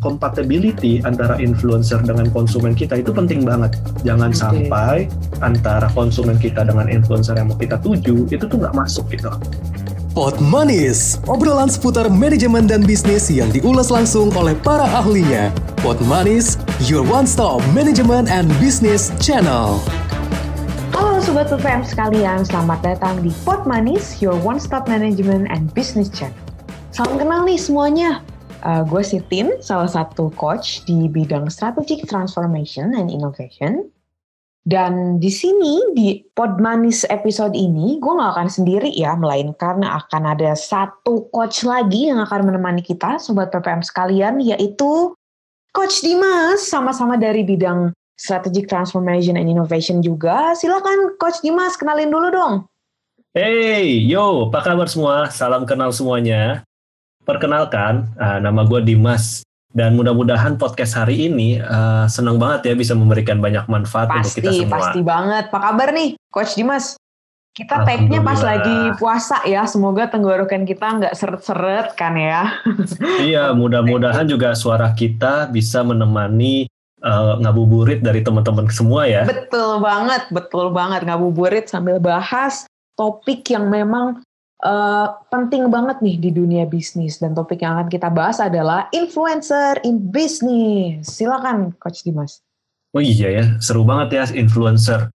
compatibility antara influencer dengan konsumen kita itu penting banget. Jangan okay. sampai antara konsumen kita dengan influencer yang mau kita tuju itu tuh nggak masuk gitu. Pot Manis, obrolan seputar manajemen dan bisnis yang diulas langsung oleh para ahlinya. Pot Manis, your one-stop management and business channel. Halo Sobat PPM sekalian, selamat datang di Pot Manis, your one-stop management and business channel. Salam kenal nih semuanya, uh, gue Sitin, salah satu coach di bidang strategic transformation and innovation. Dan di sini, di Podmanis episode ini, gue gak akan sendiri ya, melainkan akan ada satu coach lagi yang akan menemani kita, Sobat PPM sekalian, yaitu Coach Dimas, sama-sama dari bidang Strategic Transformation and Innovation juga. Silakan Coach Dimas, kenalin dulu dong. Hey, yo, apa kabar semua? Salam kenal semuanya. Perkenalkan, uh, nama gue Dimas dan mudah-mudahan podcast hari ini uh, senang banget ya bisa memberikan banyak manfaat pasti, untuk kita semua. Pasti banget. Apa kabar nih, Coach Dimas? Kita tag-nya pas lagi puasa ya. Semoga tenggorokan kita nggak seret-seret kan ya. iya, mudah-mudahan juga suara kita bisa menemani uh, ngabuburit dari teman-teman semua ya. Betul banget, betul banget ngabuburit sambil bahas topik yang memang uh, penting banget nih di dunia bisnis dan topik yang akan kita bahas adalah influencer in business. Silakan Coach Dimas. Oh iya ya, seru banget ya influencer.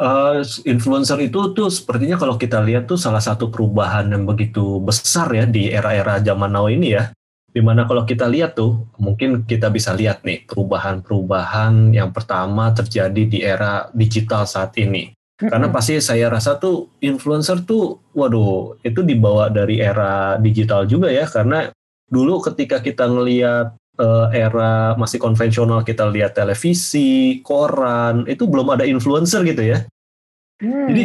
Uh, influencer itu tuh sepertinya kalau kita lihat tuh salah satu perubahan yang begitu besar ya di era-era zaman now ini ya. Di mana kalau kita lihat tuh, mungkin kita bisa lihat nih perubahan-perubahan yang pertama terjadi di era digital saat ini karena pasti saya rasa tuh influencer tuh, waduh, itu dibawa dari era digital juga ya. Karena dulu ketika kita ngelihat uh, era masih konvensional, kita lihat televisi, koran, itu belum ada influencer gitu ya. Hmm. Jadi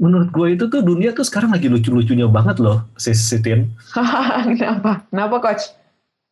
menurut gue itu tuh dunia tuh sekarang lagi lucu-lucunya banget loh, si Sitin. Kenapa? Kenapa coach?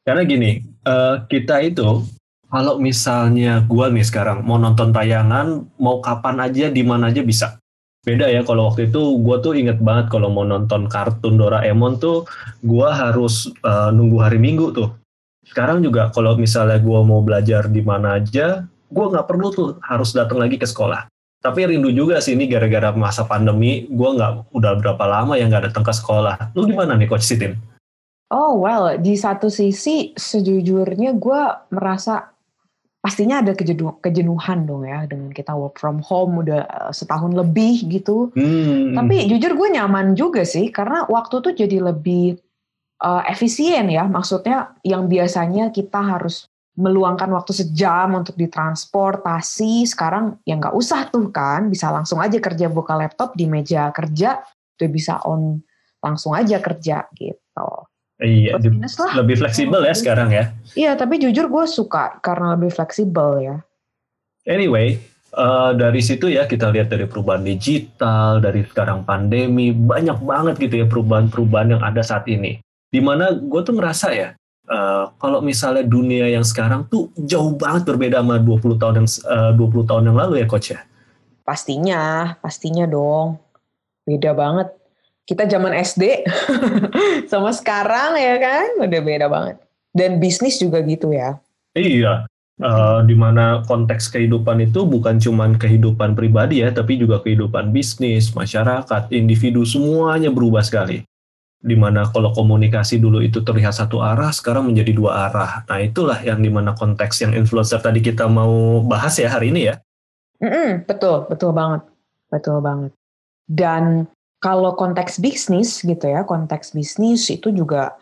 Karena gini, uh, kita itu kalau misalnya gue nih sekarang mau nonton tayangan, mau kapan aja, di mana aja bisa. Beda ya kalau waktu itu gue tuh inget banget kalau mau nonton kartun Doraemon tuh gue harus uh, nunggu hari Minggu tuh. Sekarang juga kalau misalnya gue mau belajar di mana aja, gue nggak perlu tuh harus datang lagi ke sekolah. Tapi rindu juga sih ini gara-gara masa pandemi, gue nggak udah berapa lama ya nggak datang ke sekolah. Lu gimana nih Coach Sitin? Oh well, di satu sisi sejujurnya gue merasa pastinya ada kejenuhan dong ya dengan kita work from home udah eh, setahun lebih gitu. Hmm. Tapi jujur gue nyaman juga sih karena waktu tuh jadi lebih uh, efisien ya. Maksudnya yang biasanya kita harus meluangkan waktu sejam untuk ditransportasi, sekarang ya nggak usah tuh kan, bisa langsung aja kerja buka laptop di meja kerja, udah bisa on langsung aja kerja gitu. Iya, lah. lebih fleksibel ya sekarang ya. Iya, tapi jujur gue suka karena lebih fleksibel ya. Anyway, uh, dari situ ya kita lihat dari perubahan digital, dari sekarang pandemi, banyak banget gitu ya perubahan-perubahan yang ada saat ini. Di mana gue tuh ngerasa ya, uh, kalau misalnya dunia yang sekarang tuh jauh banget berbeda sama 20 tahun yang uh, 20 tahun yang lalu ya coach ya. Pastinya, pastinya dong. Beda banget kita zaman SD sama sekarang ya kan udah beda banget. Dan bisnis juga gitu ya. Iya, uh, di mana konteks kehidupan itu bukan cuma kehidupan pribadi ya, tapi juga kehidupan bisnis, masyarakat, individu semuanya berubah sekali. Di mana kalau komunikasi dulu itu terlihat satu arah, sekarang menjadi dua arah. Nah itulah yang di mana konteks yang influencer tadi kita mau bahas ya hari ini ya. Mm -mm, betul, betul banget, betul banget. Dan kalau konteks bisnis gitu ya, konteks bisnis itu juga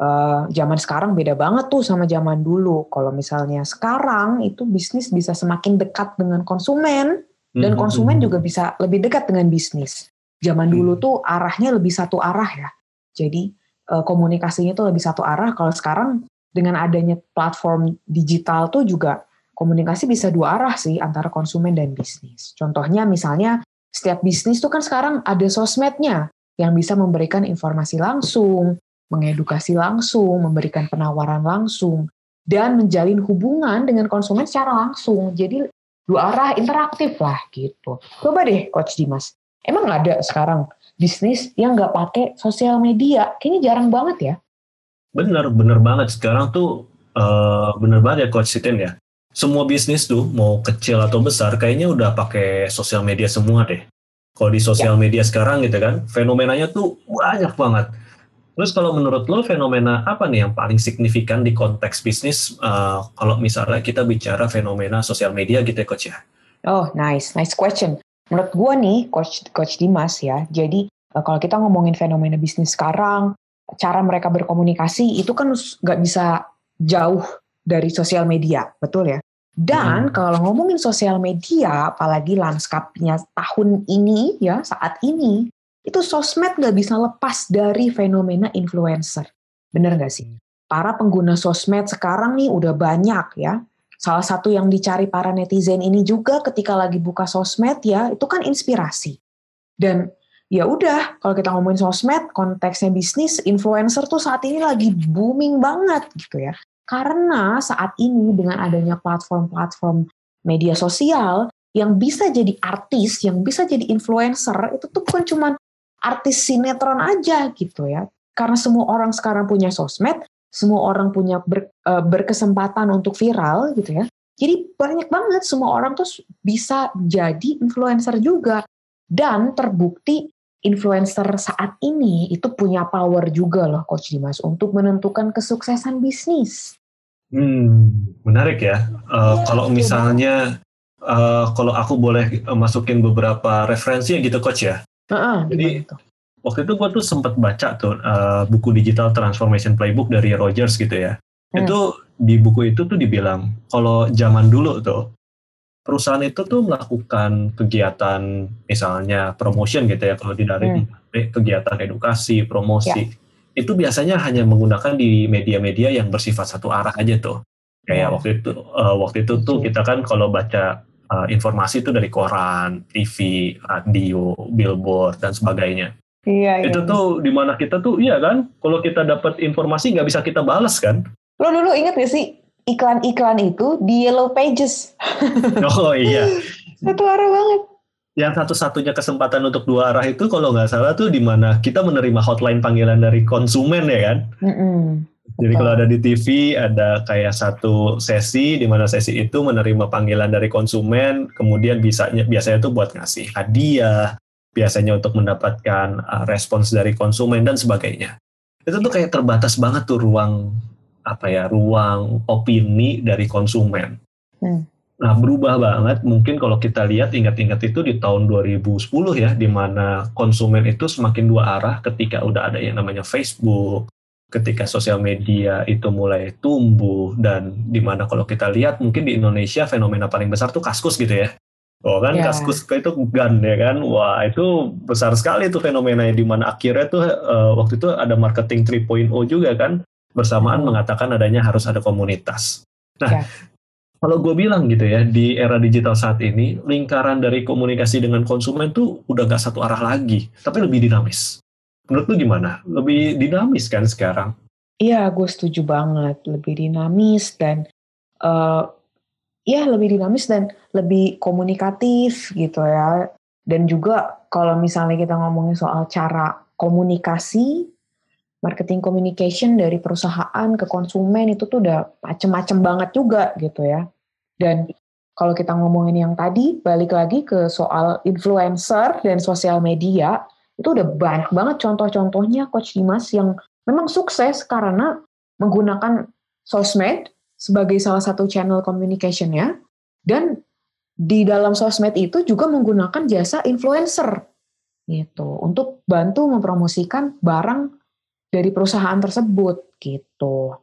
uh, zaman sekarang beda banget tuh sama zaman dulu. Kalau misalnya sekarang itu bisnis bisa semakin dekat dengan konsumen dan hmm, konsumen hmm. juga bisa lebih dekat dengan bisnis. Zaman dulu hmm. tuh arahnya lebih satu arah ya. Jadi uh, komunikasinya tuh lebih satu arah. Kalau sekarang dengan adanya platform digital tuh juga komunikasi bisa dua arah sih antara konsumen dan bisnis. Contohnya misalnya setiap bisnis tuh kan sekarang ada sosmednya yang bisa memberikan informasi langsung, mengedukasi langsung, memberikan penawaran langsung, dan menjalin hubungan dengan konsumen secara langsung. Jadi dua arah interaktif lah gitu. Coba deh Coach Dimas, emang ada sekarang bisnis yang nggak pakai sosial media? Kayaknya jarang banget ya. Bener, bener banget. Sekarang tuh uh, bener banget ya Coach Sitin ya. Semua bisnis tuh mau kecil atau besar kayaknya udah pakai sosial media semua deh. Kalau di sosial ya. media sekarang gitu kan, fenomenanya tuh banyak banget. Terus kalau menurut lo fenomena apa nih yang paling signifikan di konteks bisnis uh, kalau misalnya kita bicara fenomena sosial media gitu ya Coach ya? Oh nice, nice question. Menurut gue nih Coach Coach Dimas ya, jadi uh, kalau kita ngomongin fenomena bisnis sekarang, cara mereka berkomunikasi itu kan nggak bisa jauh dari sosial media, betul ya? Dan hmm. kalau ngomongin sosial media, apalagi lanskapnya tahun ini ya saat ini, itu sosmed nggak bisa lepas dari fenomena influencer. Bener nggak sih? Para pengguna sosmed sekarang nih udah banyak ya. Salah satu yang dicari para netizen ini juga ketika lagi buka sosmed ya, itu kan inspirasi. Dan ya udah, kalau kita ngomongin sosmed, konteksnya bisnis, influencer tuh saat ini lagi booming banget gitu ya. Karena saat ini dengan adanya platform-platform media sosial, yang bisa jadi artis, yang bisa jadi influencer, itu tuh bukan cuma artis sinetron aja gitu ya. Karena semua orang sekarang punya sosmed, semua orang punya ber, uh, berkesempatan untuk viral gitu ya. Jadi banyak banget semua orang tuh bisa jadi influencer juga. Dan terbukti influencer saat ini itu punya power juga loh Coach Dimas untuk menentukan kesuksesan bisnis. Hmm, menarik ya. Uh, ya kalau misalnya uh, kalau aku boleh masukin beberapa referensi gitu Coach ya. Uh-uh, Jadi itu? waktu itu gue tuh sempat baca tuh uh, buku digital transformation playbook dari Rogers gitu ya. Hmm. Itu di buku itu tuh dibilang kalau zaman dulu tuh perusahaan itu tuh melakukan kegiatan misalnya promotion gitu ya kalau di dari hmm. kegiatan edukasi promosi ya. Itu biasanya hanya menggunakan di media-media yang bersifat satu arah aja tuh kayak ya. waktu itu uh, waktu itu tuh kita kan kalau baca uh, informasi itu dari koran, TV, radio, billboard dan sebagainya. Iya, itu iya. tuh di mana kita tuh iya kan, kalau kita dapat informasi nggak bisa kita balas kan? Lo dulu inget gak sih iklan-iklan itu di Yellow Pages? oh iya. Satu arah banget. Yang satu-satunya kesempatan untuk dua arah itu kalau nggak salah tuh di mana kita menerima hotline panggilan dari konsumen ya kan? Mm -mm. Jadi kalau ada di TV ada kayak satu sesi di mana sesi itu menerima panggilan dari konsumen, kemudian bisanya biasanya itu buat ngasih hadiah, biasanya untuk mendapatkan uh, respons dari konsumen dan sebagainya. Itu tuh kayak terbatas banget tuh ruang apa ya, ruang opini dari konsumen. Hmm. Nah, berubah banget mungkin kalau kita lihat ingat-ingat itu di tahun 2010 ya di mana konsumen itu semakin dua arah ketika udah ada yang namanya Facebook, ketika sosial media itu mulai tumbuh dan di mana kalau kita lihat mungkin di Indonesia fenomena paling besar tuh kaskus gitu ya. Oh kan yeah. kaskus itu gun ya kan, wah itu besar sekali tuh fenomena di mana akhirnya tuh uh, waktu itu ada marketing 3.0 juga kan bersamaan hmm. mengatakan adanya harus ada komunitas. Nah, yeah. Kalau gue bilang gitu ya di era digital saat ini lingkaran dari komunikasi dengan konsumen tuh udah gak satu arah lagi, tapi lebih dinamis. Menurut lu gimana? Lebih dinamis kan sekarang? Iya, gue setuju banget. Lebih dinamis dan uh, ya lebih dinamis dan lebih komunikatif gitu ya. Dan juga kalau misalnya kita ngomongin soal cara komunikasi, marketing communication dari perusahaan ke konsumen itu tuh udah macem-macem banget juga gitu ya. Dan kalau kita ngomongin yang tadi, balik lagi ke soal influencer dan sosial media, itu udah banyak banget contoh-contohnya Coach Dimas yang memang sukses karena menggunakan sosmed sebagai salah satu channel communication ya. Dan di dalam sosmed itu juga menggunakan jasa influencer gitu untuk bantu mempromosikan barang dari perusahaan tersebut gitu.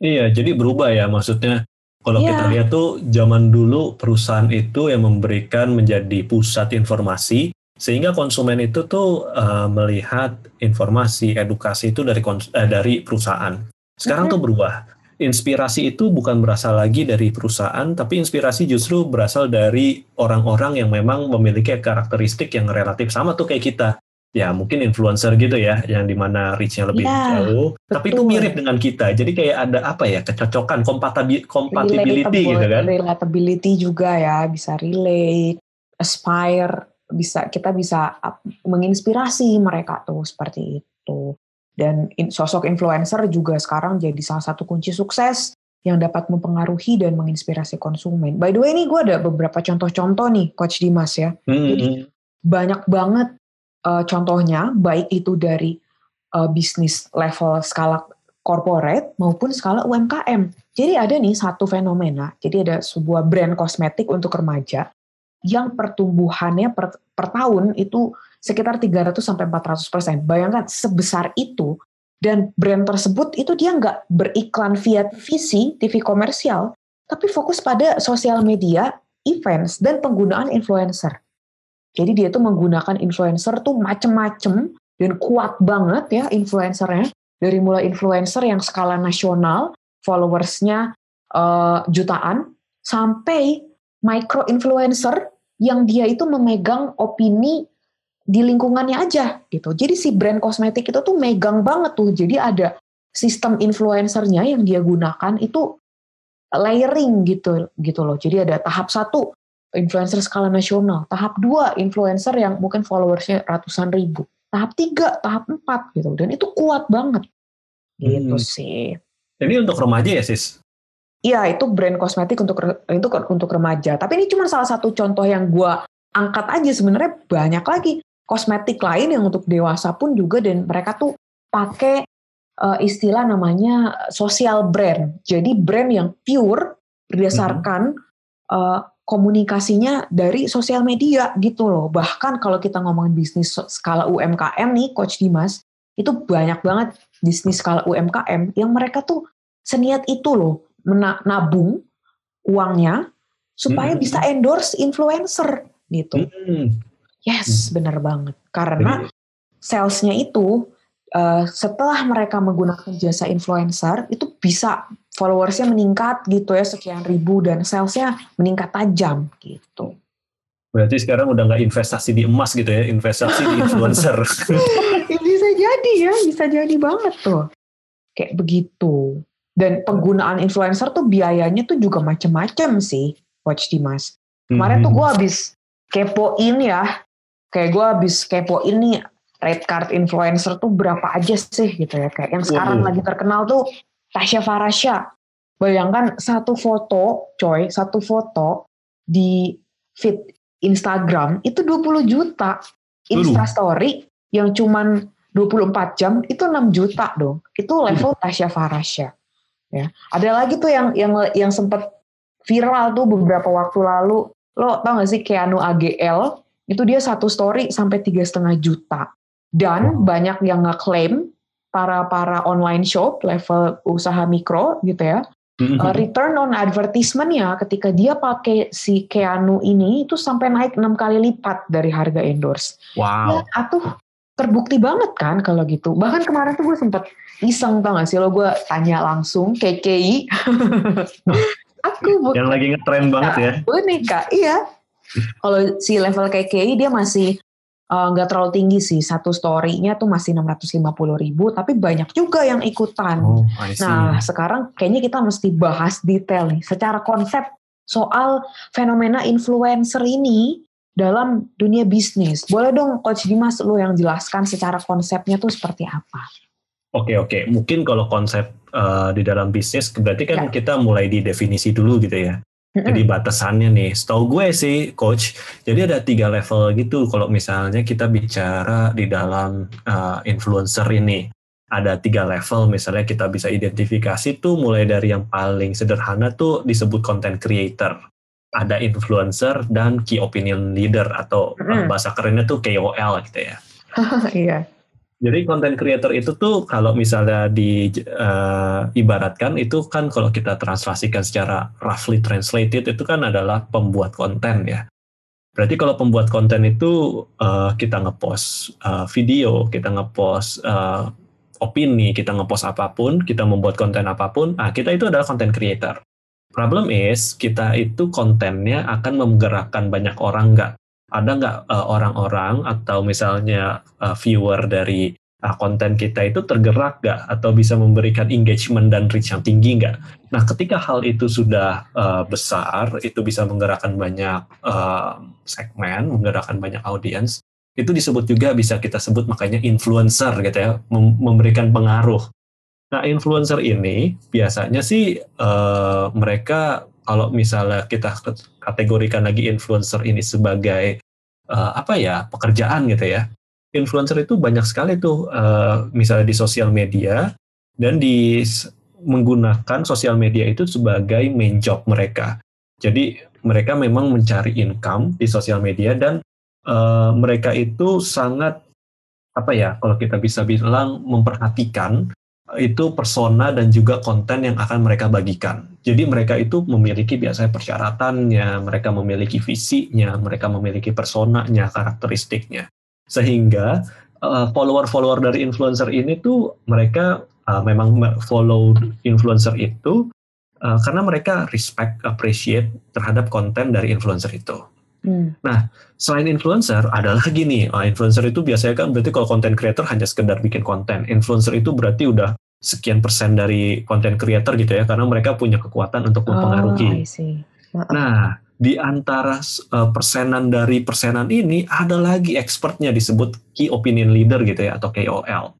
Iya, jadi berubah ya maksudnya. Kalau yeah. kita lihat tuh zaman dulu perusahaan itu yang memberikan menjadi pusat informasi sehingga konsumen itu tuh uh, melihat informasi edukasi itu dari uh, dari perusahaan. Sekarang tuh berubah. Inspirasi itu bukan berasal lagi dari perusahaan, tapi inspirasi justru berasal dari orang-orang yang memang memiliki karakteristik yang relatif sama tuh kayak kita. Ya mungkin influencer gitu ya, yang di mana reach-nya lebih ya, jauh, betul. tapi itu mirip dengan kita. Jadi kayak ada apa ya kecocokan, compatibility gitu kan? Relatability juga ya, bisa relate, aspire bisa kita bisa menginspirasi mereka tuh seperti itu. Dan sosok influencer juga sekarang jadi salah satu kunci sukses yang dapat mempengaruhi dan menginspirasi konsumen. By the way, ini gue ada beberapa contoh-contoh nih, Coach Dimas ya. Hmm. Jadi banyak banget uh, contohnya, baik itu dari uh, bisnis level skala corporate maupun skala UMKM. Jadi ada nih satu fenomena, jadi ada sebuah brand kosmetik untuk remaja yang pertumbuhannya per, per tahun itu sekitar 300 sampai 400 persen. Bayangkan sebesar itu dan brand tersebut itu dia nggak beriklan via TV, TV komersial, tapi fokus pada sosial media, events, dan penggunaan influencer. Jadi dia tuh menggunakan influencer tuh macem-macem dan kuat banget ya influencernya. Dari mulai influencer yang skala nasional, followersnya uh, jutaan, sampai micro influencer yang dia itu memegang opini di lingkungannya aja gitu. Jadi si brand kosmetik itu tuh megang banget tuh. Jadi ada sistem influencernya yang dia gunakan itu layering gitu gitu loh. Jadi ada tahap satu influencer skala nasional, tahap dua influencer yang mungkin followersnya ratusan ribu, tahap tiga, tahap empat gitu. Dan itu kuat banget. Gitu hmm. sih. Ini untuk remaja ya sis? Iya itu brand kosmetik untuk itu untuk remaja. Tapi ini cuma salah satu contoh yang gue angkat aja sebenarnya banyak lagi kosmetik lain yang untuk dewasa pun juga dan mereka tuh pakai uh, istilah namanya social brand. Jadi brand yang pure berdasarkan mm-hmm. uh, komunikasinya dari sosial media gitu loh. Bahkan kalau kita ngomongin bisnis skala UMKM nih Coach Dimas, itu banyak banget bisnis skala UMKM yang mereka tuh seniat itu loh menabung uangnya supaya mm-hmm. bisa endorse influencer gitu. Mm-hmm. Yes, hmm. benar banget. Karena salesnya itu uh, setelah mereka menggunakan jasa influencer itu bisa followersnya meningkat gitu ya sekian ribu dan salesnya meningkat tajam gitu. Berarti sekarang udah nggak investasi di emas gitu ya, investasi di influencer. bisa jadi ya, bisa jadi banget tuh. Kayak begitu. Dan penggunaan influencer tuh biayanya tuh juga macem-macem sih, Coach Dimas. Kemarin hmm. tuh gue habis kepoin ya kayak gue habis kepo ini red card influencer tuh berapa aja sih gitu ya kayak yang sekarang wow. lagi terkenal tuh Tasya Farasya bayangkan satu foto coy satu foto di feed Instagram itu 20 juta. Insta Story yang cuman 24 jam itu 6 juta dong. Itu level Tasya Farasya ya. Ada lagi tuh yang yang yang sempat viral tuh beberapa waktu lalu. Lo tau gak sih Keanu AGL itu dia satu story sampai tiga setengah juta. Dan banyak yang ngeklaim para para online shop level usaha mikro gitu ya uh, return on advertisement ya ketika dia pakai si Keanu ini itu sampai naik enam kali lipat dari harga endorse. Wow. Ya, atuh terbukti banget kan kalau gitu. Bahkan kemarin tuh gue sempet iseng tau gak sih lo gue tanya langsung KKI. aku yang lagi ngetren banget ya. Boneka, iya kalau si level KKI dia masih nggak uh, terlalu tinggi sih satu story-nya tuh masih 650 ribu tapi banyak juga yang ikutan. Oh, nah sekarang kayaknya kita mesti bahas detail nih secara konsep soal fenomena influencer ini dalam dunia bisnis. Boleh dong Coach Dimas lu yang jelaskan secara konsepnya tuh seperti apa? Oke oke, mungkin kalau konsep uh, di dalam bisnis berarti kan ya. kita mulai di definisi dulu gitu ya. Jadi batasannya nih, setahu gue sih coach, jadi ada tiga level gitu kalau misalnya kita bicara di dalam uh, influencer ini. Ada tiga level misalnya kita bisa identifikasi tuh mulai dari yang paling sederhana tuh disebut content creator. Ada influencer dan key opinion leader atau mm. bahasa kerennya tuh KOL gitu ya. Iya. Jadi content creator itu tuh kalau misalnya diibaratkan eh, uh, itu kan kalau kita translasikan secara roughly translated itu kan adalah pembuat konten ya. Berarti kalau pembuat konten itu uh, kita ngepost uh, video, kita ngepost uh, opini, kita ngepost apa pun, kita membuat konten apa pun, ah kita itu adalah content creator. Problem is kita itu kontennya akan menggerakkan banyak orang nggak? Ada nggak uh, orang-orang atau misalnya uh, viewer dari uh, konten kita itu tergerak nggak atau bisa memberikan engagement dan reach yang tinggi nggak? Nah, ketika hal itu sudah uh, besar, itu bisa menggerakkan banyak uh, segmen, menggerakkan banyak audiens, itu disebut juga bisa kita sebut makanya influencer gitu ya, mem memberikan pengaruh. Nah, influencer ini biasanya sih uh, mereka kalau misalnya kita kategorikan lagi influencer ini sebagai uh, apa ya pekerjaan gitu ya. Influencer itu banyak sekali tuh uh, misalnya di sosial media dan di menggunakan sosial media itu sebagai main job mereka. Jadi mereka memang mencari income di sosial media dan uh, mereka itu sangat apa ya kalau kita bisa bilang memperhatikan itu persona dan juga konten yang akan mereka bagikan. Jadi mereka itu memiliki biasanya persyaratannya, mereka memiliki visinya, mereka memiliki personanya, karakteristiknya. Sehingga uh, follower-follower dari influencer ini tuh mereka uh, memang follow influencer itu uh, karena mereka respect, appreciate terhadap konten dari influencer itu. Hmm. Nah, selain influencer, ada lagi nih. Uh, influencer itu biasanya kan berarti kalau content creator hanya sekedar bikin konten. Influencer itu berarti udah sekian persen dari content creator gitu ya, karena mereka punya kekuatan untuk oh, mempengaruhi. Oh, nah, di antara uh, persenan dari persenan ini ada lagi expertnya disebut key opinion leader gitu ya atau KOL.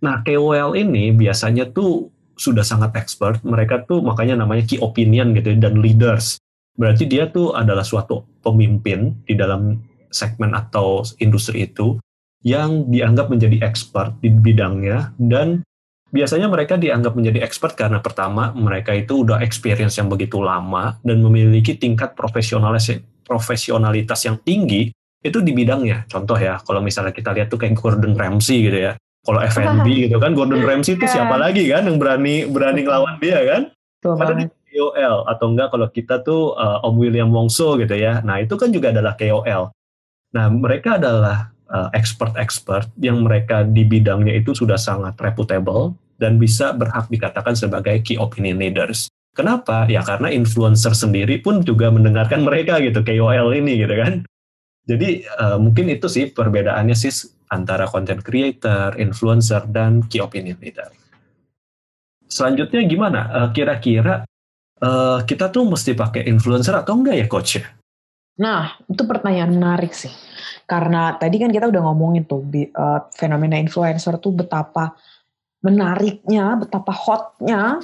Nah, KOL ini biasanya tuh sudah sangat expert, mereka tuh makanya namanya key opinion gitu ya, dan leaders. Berarti dia tuh adalah suatu pemimpin di dalam segmen atau industri itu yang dianggap menjadi expert di bidangnya dan biasanya mereka dianggap menjadi expert karena pertama mereka itu udah experience yang begitu lama dan memiliki tingkat profesionalitas profesionalitas yang tinggi itu di bidangnya. Contoh ya, kalau misalnya kita lihat tuh kayak Gordon Ramsay gitu ya. Kalau F&B gitu kan, Gordon Ramsay itu siapa iya. lagi kan yang berani berani ngelawan dia kan? Karena KOL atau enggak kalau kita tuh uh, Om William Wongso gitu ya. Nah, itu kan juga adalah KOL. Nah, mereka adalah expert-expert yang mereka di bidangnya itu sudah sangat reputable dan bisa berhak dikatakan sebagai key opinion leaders. Kenapa? Ya karena influencer sendiri pun juga mendengarkan mereka gitu, KOL ini gitu kan. Jadi uh, mungkin itu sih perbedaannya sih antara content creator, influencer, dan key opinion leader. Selanjutnya gimana? Kira-kira uh, kita tuh mesti pakai influencer atau enggak ya coach ya? Nah, itu pertanyaan menarik sih. Karena tadi kan kita udah ngomongin tuh uh, fenomena influencer tuh betapa menariknya, betapa hotnya.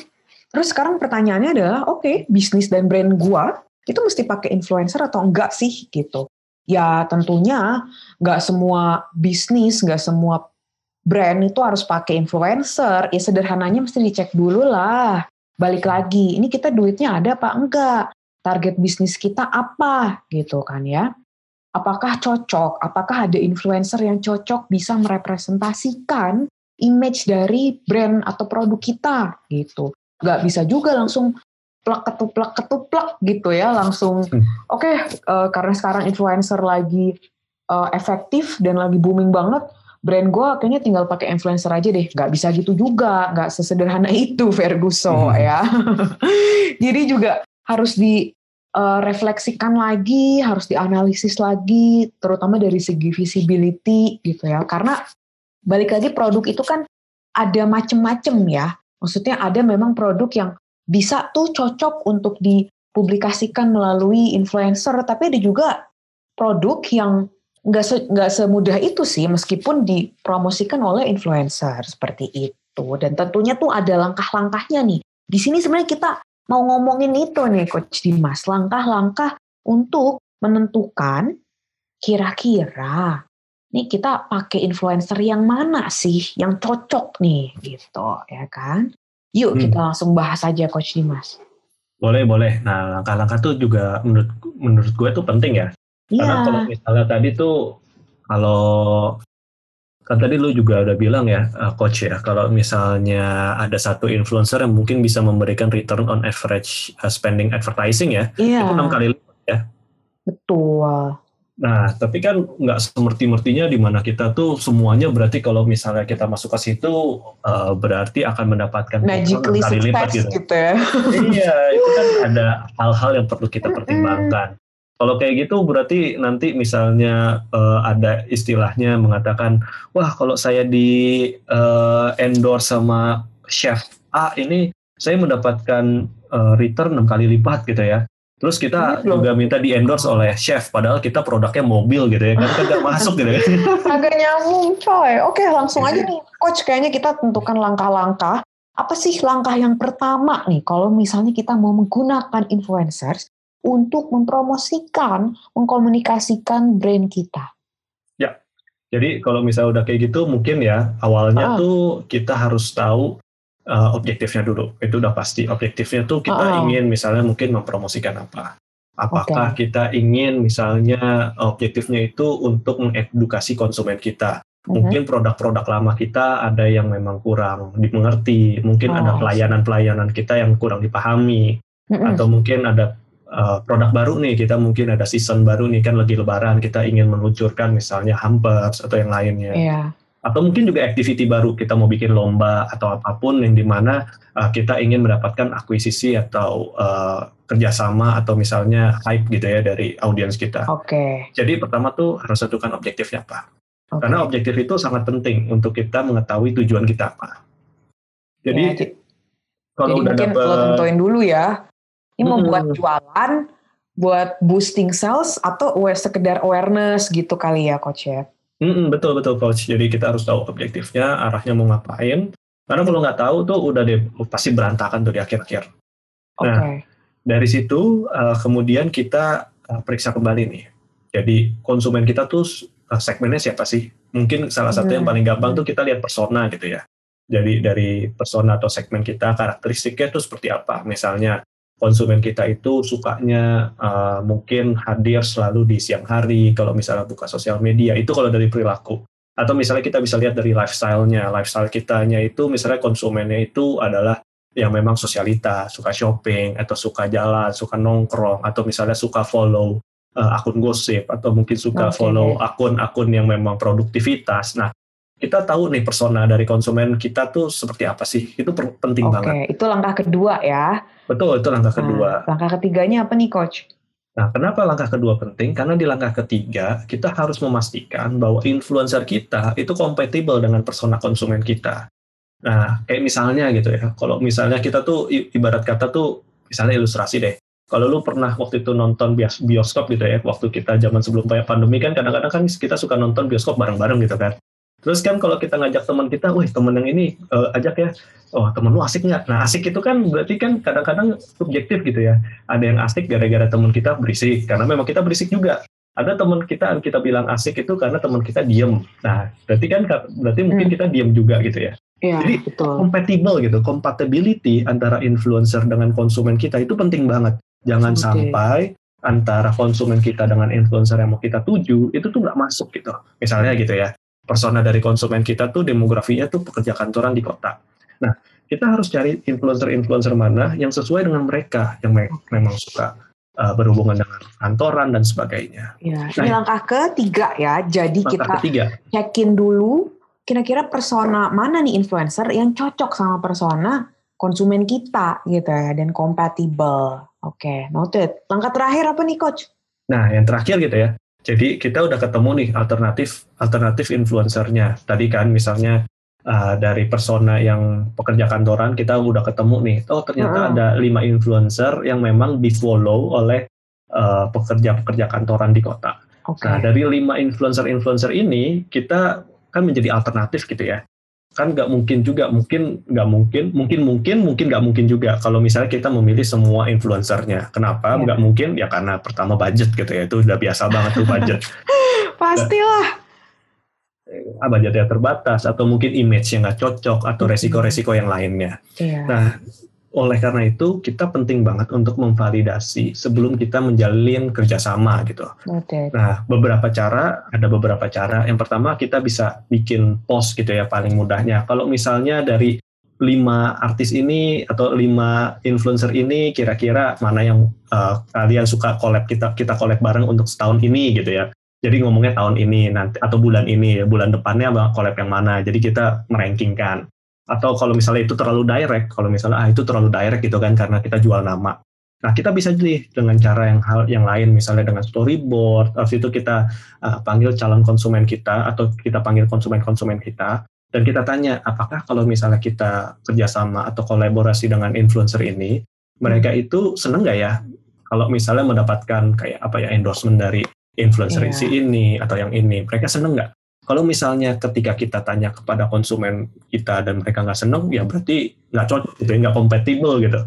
Terus sekarang pertanyaannya adalah, oke, okay, bisnis dan brand gua itu mesti pakai influencer atau enggak sih gitu? Ya tentunya nggak semua bisnis, nggak semua brand itu harus pakai influencer. Ya sederhananya mesti dicek dulu lah balik lagi, ini kita duitnya ada apa enggak? Target bisnis kita apa gitu kan ya? Apakah cocok? Apakah ada influencer yang cocok bisa merepresentasikan image dari brand atau produk kita gitu? Gak bisa juga langsung plak ketuplak ketuplak gitu ya langsung hmm. oke okay, uh, eh, karena sekarang influencer lagi uh, efektif dan lagi booming banget brand gue kayaknya tinggal pakai influencer aja deh. Gak bisa gitu juga, gak sesederhana itu Ferguson hmm. ya. Jadi juga harus direfleksikan uh, lagi, harus dianalisis lagi, terutama dari segi visibility gitu ya. Karena balik lagi produk itu kan ada macem-macem ya. Maksudnya ada memang produk yang bisa tuh cocok untuk dipublikasikan melalui influencer, tapi ada juga produk yang nggak se, semudah itu sih meskipun dipromosikan oleh influencer seperti itu dan tentunya tuh ada langkah-langkahnya nih di sini sebenarnya kita mau ngomongin itu nih coach Dimas langkah-langkah untuk menentukan kira-kira nih kita pakai influencer yang mana sih yang cocok nih gitu ya kan yuk hmm. kita langsung bahas aja coach Dimas boleh boleh nah langkah-langkah tuh juga menurut menurut gue tuh penting ya Yeah. Karena kalau misalnya tadi tuh kalau kan tadi lu juga udah bilang ya uh, coach ya kalau misalnya ada satu influencer yang mungkin bisa memberikan return on average uh, spending advertising ya yeah. itu enam kali lipat ya. Betul. Nah tapi kan nggak semerti-mertinya di mana kita tuh semuanya berarti kalau misalnya kita masuk ke situ uh, berarti akan mendapatkan magically kali lipat gitu. gitu ya. Iya itu kan ada hal-hal yang perlu kita pertimbangkan kalau kayak gitu berarti nanti misalnya uh, ada istilahnya mengatakan, wah kalau saya di uh, endorse sama chef A ini saya mendapatkan uh, return enam kali lipat gitu ya. Terus kita Belum. juga minta di endorse oleh chef, padahal kita produknya mobil gitu ya, kan kan nggak masuk gitu ya. Agak nyambung coy. Oke langsung aja nih, coach kayaknya kita tentukan langkah-langkah apa sih langkah yang pertama nih kalau misalnya kita mau menggunakan influencers untuk mempromosikan, mengkomunikasikan brand kita? Ya, jadi kalau misalnya udah kayak gitu mungkin ya awalnya uh. tuh kita harus tahu uh, objektifnya dulu. Itu udah pasti. Objektifnya tuh kita uh. ingin misalnya mungkin mempromosikan apa. Apakah okay. kita ingin misalnya objektifnya itu untuk mengedukasi konsumen kita Mm-hmm. Mungkin produk-produk lama kita ada yang memang kurang dimengerti, mungkin oh. ada pelayanan-pelayanan kita yang kurang dipahami, mm-hmm. atau mungkin ada uh, produk baru nih, kita mungkin ada season baru nih kan lagi lebaran, kita ingin meluncurkan misalnya hampers atau yang lainnya. Yeah. Atau mungkin juga activity baru, kita mau bikin lomba atau apa pun yang di mana uh, kita ingin mendapatkan akuisisi atau uh, kerjasama atau misalnya hype gitu ya dari audiens kita. Oke. Okay. Jadi pertama tuh harus tentukan objektifnya apa. Okay. Karena objektif itu sangat penting untuk kita mengetahui tujuan kita apa. Jadi ya, kalau jadi udah mungkin dapet, lo tentuin dulu ya. Ini hmm. mau buat jualan, buat boosting sales atau sekedar awareness gitu kali ya coach ya. Hmm, betul betul coach. Jadi kita harus tahu objektifnya, arahnya mau ngapain. Karena kalau nggak tahu tuh udah deh pasti berantakan tuh di akhir-akhir. Nah, okay. dari situ uh, kemudian kita uh, periksa kembali nih. Jadi konsumen kita tuh uh, segmennya siapa sih? Mungkin salah satu hmm. yang paling gampang tuh kita lihat persona gitu ya. Jadi dari persona atau segmen kita karakteristiknya itu seperti apa? Misalnya konsumen kita itu sukanya uh, mungkin hadir selalu di siang hari kalau misalnya buka sosial media itu kalau dari perilaku atau misalnya kita bisa lihat dari lifestyle-nya lifestyle kitanya itu misalnya konsumennya itu adalah yang memang sosialita suka shopping atau suka jalan suka nongkrong atau misalnya suka follow uh, akun gosip atau mungkin suka okay. follow akun-akun yang memang produktivitas. Nah, kita tahu nih persona dari konsumen kita tuh seperti apa sih? Itu penting okay. banget. Oke, itu langkah kedua ya. Betul, itu langkah nah, kedua. Langkah ketiganya apa nih, coach? Nah, kenapa langkah kedua penting? Karena di langkah ketiga, kita harus memastikan bahwa influencer kita itu kompatibel dengan persona konsumen kita. Nah, kayak misalnya gitu ya, kalau misalnya kita tuh ibarat kata tuh, misalnya ilustrasi deh, kalau lu pernah waktu itu nonton bioskop gitu ya, waktu kita zaman sebelum pandemi kan kadang-kadang kan kita suka nonton bioskop bareng-bareng gitu kan. Terus kan kalau kita ngajak teman kita, wih temen yang ini uh, ajak ya, oh temen lu asik nggak? Nah asik itu kan berarti kan kadang-kadang subjektif gitu ya. Ada yang asik gara-gara teman kita berisik, karena memang kita berisik juga. Ada teman kita yang kita bilang asik itu karena teman kita diem. Nah berarti kan berarti mungkin hmm. kita diem juga gitu ya. Ya, Jadi betul. compatible gitu, compatibility antara influencer dengan konsumen kita itu penting banget. Jangan okay. sampai antara konsumen kita dengan influencer yang mau kita tuju itu tuh nggak masuk gitu. Misalnya gitu ya, persona dari konsumen kita tuh demografinya tuh pekerja kantoran di kota. Nah, kita harus cari influencer-influencer mana yang sesuai dengan mereka yang me memang suka uh, berhubungan dengan kantoran dan sebagainya. Ya, nah, ini langkah ketiga ya. Jadi kita ketiga. cekin dulu kira-kira persona mana nih influencer yang cocok sama persona konsumen kita gitu ya dan kompatibel. Oke, okay, noted. Langkah terakhir apa nih coach? Nah, yang terakhir gitu ya. Jadi kita udah ketemu nih alternatif alternatif influencernya. Tadi kan misalnya uh, dari persona yang pekerja kantoran kita udah ketemu nih. Oh ternyata -huh. ada lima influencer yang memang di follow oleh uh, pekerja-pekerja kantoran di kota. Okay. Nah dari lima influencer-influencer ini kita kan menjadi alternatif gitu ya kan nggak mungkin juga mungkin nggak mungkin mungkin mungkin mungkin nggak mungkin juga. Kalau misalnya kita memilih semua influencernya. Kenapa? Iya. nggak ya. mungkin? Ya karena pertama budget gitu ya. Itu udah biasa banget tuh budget. Pastilah. Ah, budgetnya terbatas. Atau mungkin image yang nggak cocok. Atau resiko-resiko yang lainnya. Ya. nah oleh karena itu kita penting banget untuk memvalidasi sebelum kita menjalin kerjasama gitu. Okay. Nah beberapa cara ada beberapa cara. Yang pertama kita bisa bikin post gitu ya paling mudahnya. Kalau misalnya dari lima artis ini atau lima influencer ini kira-kira mana yang uh, kalian suka collab kita kita collab bareng untuk setahun ini gitu ya. Jadi ngomongnya tahun ini nanti atau bulan ini bulan depannya collab yang mana. Jadi kita merankingkan atau kalau misalnya itu terlalu direct, kalau misalnya ah itu terlalu direct gitu kan karena kita jual nama. Nah kita bisa jadi dengan cara yang hal yang lain, misalnya dengan storyboard, habis itu kita uh, panggil calon konsumen kita atau kita panggil konsumen-konsumen kita dan kita tanya apakah kalau misalnya kita kerjasama atau kolaborasi dengan influencer ini, mereka hmm. itu seneng nggak ya kalau misalnya mendapatkan kayak apa ya endorsement dari influencer yeah. si ini atau yang ini, mereka seneng nggak? Kalau misalnya ketika kita tanya kepada konsumen kita dan mereka nggak seneng, ya berarti nggak cocok gitu, nggak kompatibel gitu,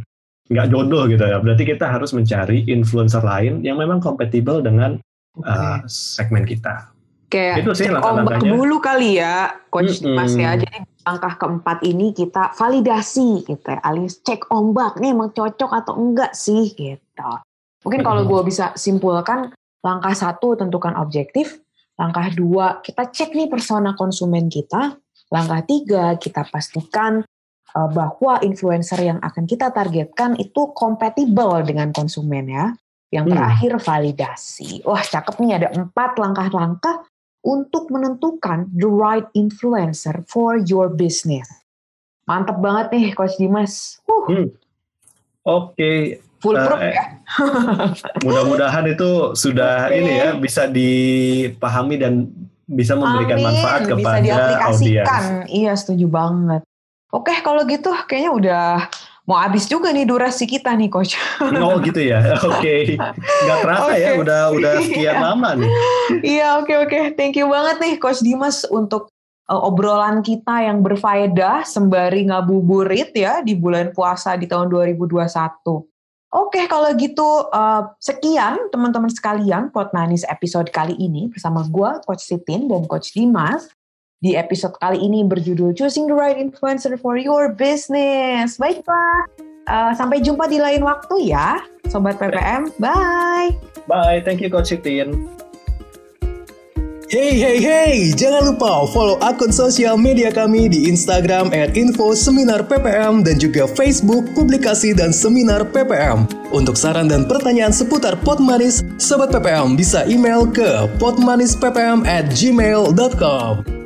nggak jodoh gitu ya. Berarti kita harus mencari influencer lain yang memang kompatibel dengan uh, segmen kita. Kayak Itu sih cek ombak langkah-langkahnya. dulu kali ya, Coach Mm-mm. Mas ya. Jadi langkah keempat ini kita validasi gitu ya, alias cek ombak nih emang cocok atau enggak sih gitu. Mungkin kalau gue bisa simpulkan, langkah satu tentukan objektif, langkah dua kita cek nih persona konsumen kita, langkah tiga kita pastikan eh, bahwa influencer yang akan kita targetkan itu kompatibel dengan konsumen ya. Yang Hmm. terakhir validasi. Wah cakep nih ada empat langkah-langkah untuk menentukan the right influencer for your business. Mantep banget nih Coach Dimas. Uh, Hmm. Oke, foolproof Eh, ya. mudah-mudahan itu sudah Oke. ini ya bisa dipahami dan bisa memberikan Amin, manfaat bisa kepada diaplikasikan. audiens. Iya, setuju banget. Oke, kalau gitu kayaknya udah mau habis juga nih durasi kita nih, Coach. Oh gitu ya, oke. Nggak terasa ya, Oke. udah udah sekian Iya. lama nih. Iya, oke oke. Thank you banget nih Coach Dimas untuk uh, obrolan kita yang berfaedah sembari ngabuburit ya di bulan puasa di tahun 2021. Oke, kalau gitu uh, sekian teman-teman sekalian Pot Manis episode kali ini bersama gua Coach Sitin dan Coach Dimas. Di episode kali ini berjudul Choosing the Right Influencer for Your Business. Baiklah, uh, sampai jumpa di lain waktu ya, Sobat PPM. Bye! Bye, thank you Coach Sitin. Hey hey hey, jangan lupa follow akun sosial media kami di Instagram at info seminar PPM dan juga Facebook publikasi dan seminar PPM. Untuk saran dan pertanyaan seputar Pot Manis, Sobat PPM bisa email ke potmanisppm at gmail.com.